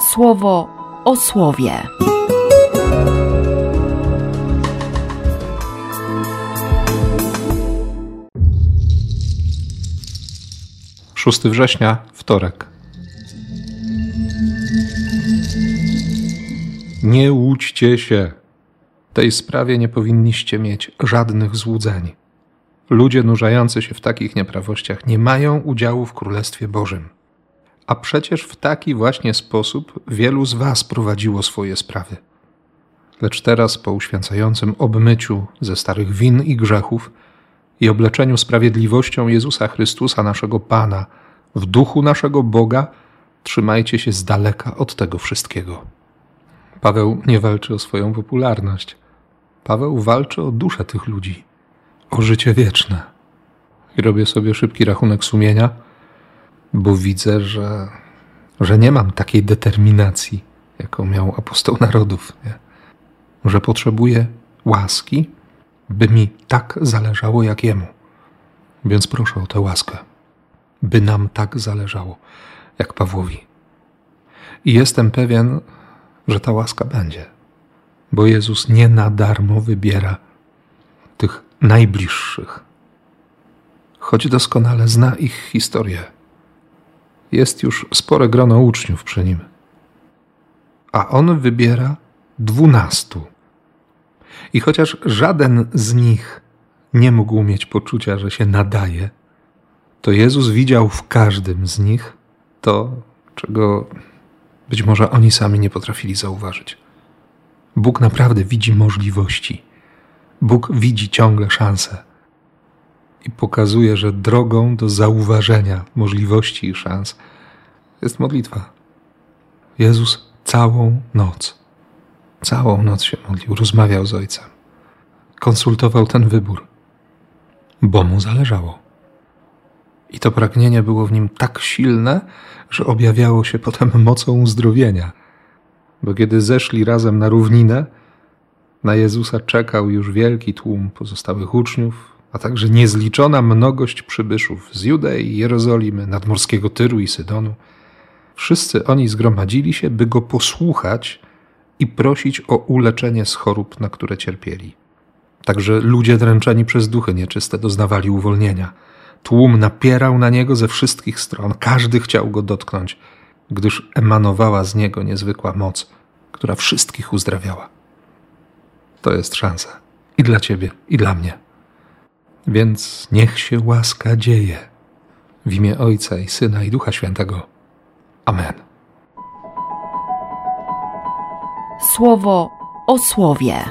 słowo o słowie. 6 września, wtorek. Nie łudźcie się. W tej sprawie nie powinniście mieć żadnych złudzeń. Ludzie nurzający się w takich nieprawościach nie mają udziału w Królestwie Bożym. A przecież w taki właśnie sposób wielu z Was prowadziło swoje sprawy. Lecz teraz, po uświęcającym obmyciu ze starych win i grzechów i obleczeniu sprawiedliwością Jezusa Chrystusa, naszego Pana, w duchu naszego Boga, trzymajcie się z daleka od tego wszystkiego. Paweł nie walczy o swoją popularność. Paweł walczy o duszę tych ludzi, o życie wieczne. I robię sobie szybki rachunek sumienia, bo widzę, że, że nie mam takiej determinacji, jaką miał apostoł narodów. Nie? Że potrzebuję łaski, by mi tak zależało jak jemu. Więc proszę o tę łaskę, by nam tak zależało jak Pawłowi. I jestem pewien, że ta łaska będzie, bo Jezus nie na darmo wybiera tych najbliższych, choć doskonale zna ich historię. Jest już spore grono uczniów przy nim, a on wybiera dwunastu. I chociaż żaden z nich nie mógł mieć poczucia, że się nadaje, to Jezus widział w każdym z nich to, czego być może oni sami nie potrafili zauważyć. Bóg naprawdę widzi możliwości. Bóg widzi ciągle szanse i pokazuje, że drogą do zauważenia możliwości i szans jest modlitwa. Jezus całą noc, całą noc się modlił, rozmawiał z Ojcem, konsultował ten wybór, bo mu zależało. I to pragnienie było w nim tak silne, że objawiało się potem mocą uzdrowienia. Bo kiedy zeszli razem na równinę, na Jezusa czekał już wielki tłum pozostałych uczniów, a także niezliczona mnogość przybyszów z Judei, Jerozolimy, nadmorskiego Tyru i Sydonu. Wszyscy oni zgromadzili się, by go posłuchać i prosić o uleczenie z chorób, na które cierpieli. Także ludzie dręczeni przez duchy nieczyste doznawali uwolnienia – Tłum napierał na niego ze wszystkich stron, każdy chciał go dotknąć, gdyż emanowała z niego niezwykła moc, która wszystkich uzdrawiała. To jest szansa i dla ciebie, i dla mnie. Więc niech się łaska dzieje w imię Ojca i Syna i Ducha Świętego. Amen. Słowo o słowie.